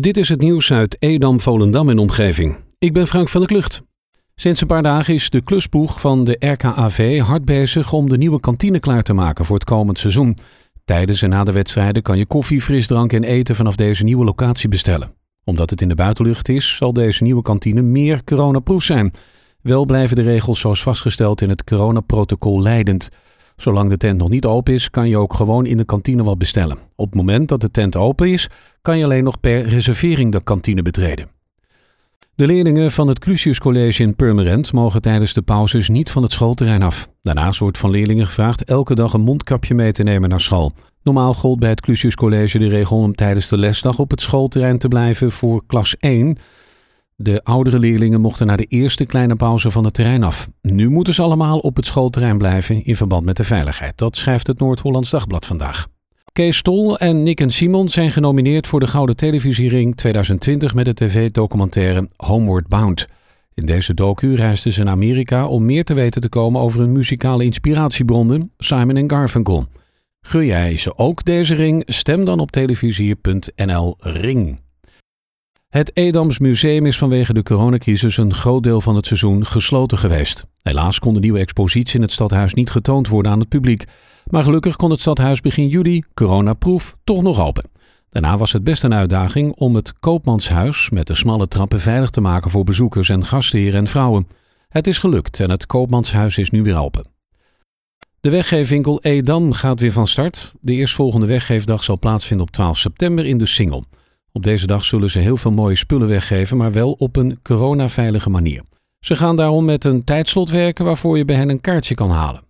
Dit is het nieuws uit Edam, Volendam en omgeving. Ik ben Frank van der Klucht. Sinds een paar dagen is de klusboeg van de RKAV hard bezig om de nieuwe kantine klaar te maken voor het komend seizoen. Tijdens en na de wedstrijden kan je koffie, frisdrank en eten vanaf deze nieuwe locatie bestellen. Omdat het in de buitenlucht is, zal deze nieuwe kantine meer coronaproof zijn. Wel blijven de regels zoals vastgesteld in het coronaprotocol leidend. Zolang de tent nog niet open is, kan je ook gewoon in de kantine wat bestellen. Op het moment dat de tent open is, kan je alleen nog per reservering de kantine betreden. De leerlingen van het Clusius College in Purmerend mogen tijdens de pauzes niet van het schoolterrein af. Daarnaast wordt van leerlingen gevraagd elke dag een mondkapje mee te nemen naar school. Normaal gold bij het Clusius College de regel om tijdens de lesdag op het schoolterrein te blijven voor klas 1. De oudere leerlingen mochten na de eerste kleine pauze van het terrein af. Nu moeten ze allemaal op het schoolterrein blijven in verband met de veiligheid. Dat schrijft het Noord-Hollands Dagblad vandaag. Kees Stol en Nick en Simon zijn genomineerd voor de Gouden Televisiering 2020 met de tv-documentaire Homeward Bound. In deze docu reisden ze naar Amerika om meer te weten te komen over hun muzikale inspiratiebronnen, Simon en Garfunkel. Gun jij ze ook deze ring? Stem dan op televisie.nl ring. Het Edams Museum is vanwege de coronacrisis een groot deel van het seizoen gesloten geweest. Helaas kon de nieuwe expositie in het stadhuis niet getoond worden aan het publiek. Maar gelukkig kon het stadhuis begin juli, coronaproof, toch nog open. Daarna was het best een uitdaging om het Koopmanshuis met de smalle trappen veilig te maken voor bezoekers en gastheren en vrouwen. Het is gelukt en het Koopmanshuis is nu weer open. De weggeefwinkel Edam gaat weer van start. De eerstvolgende weggeefdag zal plaatsvinden op 12 september in de Singel. Op deze dag zullen ze heel veel mooie spullen weggeven, maar wel op een coronaveilige manier. Ze gaan daarom met een tijdslot werken waarvoor je bij hen een kaartje kan halen.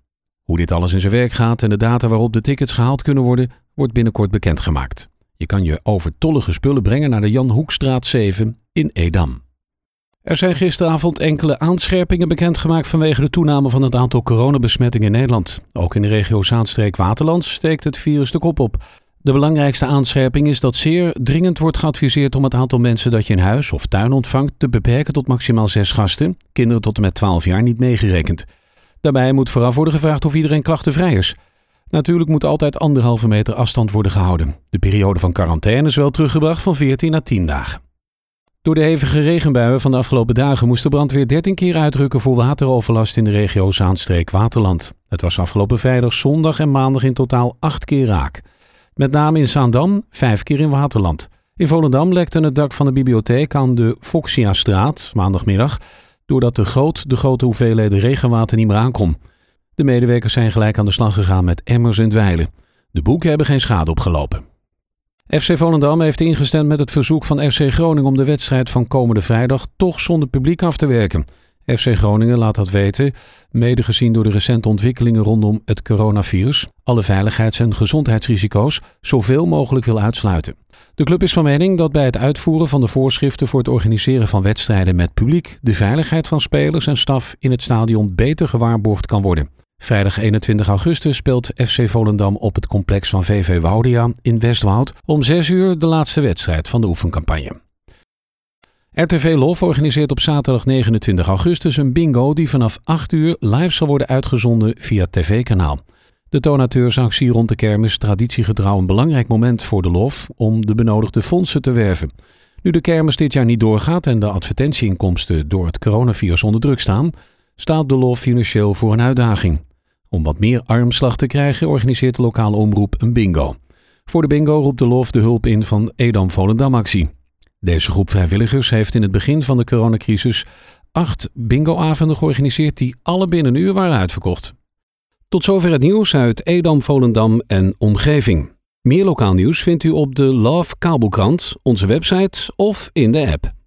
Hoe dit alles in zijn werk gaat en de data waarop de tickets gehaald kunnen worden, wordt binnenkort bekendgemaakt. Je kan je overtollige spullen brengen naar de Jan Hoekstraat 7 in Edam. Er zijn gisteravond enkele aanscherpingen bekendgemaakt vanwege de toename van het aantal coronabesmettingen in Nederland. Ook in de regio Zaanstreek-Waterland steekt het virus de kop op. De belangrijkste aanscherping is dat zeer dringend wordt geadviseerd om het aantal mensen dat je in huis of tuin ontvangt te beperken tot maximaal zes gasten, kinderen tot en met 12 jaar niet meegerekend. Daarbij moet vooraf worden gevraagd of iedereen klachtenvrij is. Natuurlijk moet altijd anderhalve meter afstand worden gehouden. De periode van quarantaine is wel teruggebracht van 14 naar 10 dagen. Door de hevige regenbuien van de afgelopen dagen moest de brandweer 13 keer uitrukken voor wateroverlast in de regio Zaanstreek-Waterland. Het was afgelopen vrijdag, zondag en maandag in totaal 8 keer raak. Met name in Zaandam, 5 keer in Waterland. In Volendam lekte het dak van de bibliotheek aan de Foxiastraat maandagmiddag doordat de, groot, de grote hoeveelheden regenwater niet meer aankom. De medewerkers zijn gelijk aan de slag gegaan met emmers en dweilen. De boeken hebben geen schade opgelopen. FC Volendam heeft ingestemd met het verzoek van FC Groningen om de wedstrijd van komende vrijdag toch zonder publiek af te werken. FC Groningen laat dat weten, mede gezien door de recente ontwikkelingen rondom het coronavirus, alle veiligheids- en gezondheidsrisico's zoveel mogelijk wil uitsluiten. De club is van mening dat bij het uitvoeren van de voorschriften voor het organiseren van wedstrijden met publiek de veiligheid van spelers en staf in het stadion beter gewaarborgd kan worden. Vrijdag 21 augustus speelt FC Volendam op het complex van VV Woudia in Westwoud om 6 uur de laatste wedstrijd van de oefencampagne. RTV Lof organiseert op zaterdag 29 augustus een bingo die vanaf 8 uur live zal worden uitgezonden via tv-kanaal. De donateursactie rond de kermis traditiegetrouw een belangrijk moment voor de LOF om de benodigde fondsen te werven. Nu de kermis dit jaar niet doorgaat en de advertentieinkomsten door het coronavirus onder druk staan, staat de LOF financieel voor een uitdaging. Om wat meer armslag te krijgen organiseert de lokale omroep een bingo. Voor de bingo roept de LOF de hulp in van Edam Volendam actie. Deze groep vrijwilligers heeft in het begin van de coronacrisis acht bingoavonden georganiseerd die alle binnen een uur waren uitverkocht. Tot zover het nieuws uit Edam, Volendam en omgeving. Meer lokaal nieuws vindt u op de Love Kabelkrant, onze website of in de app.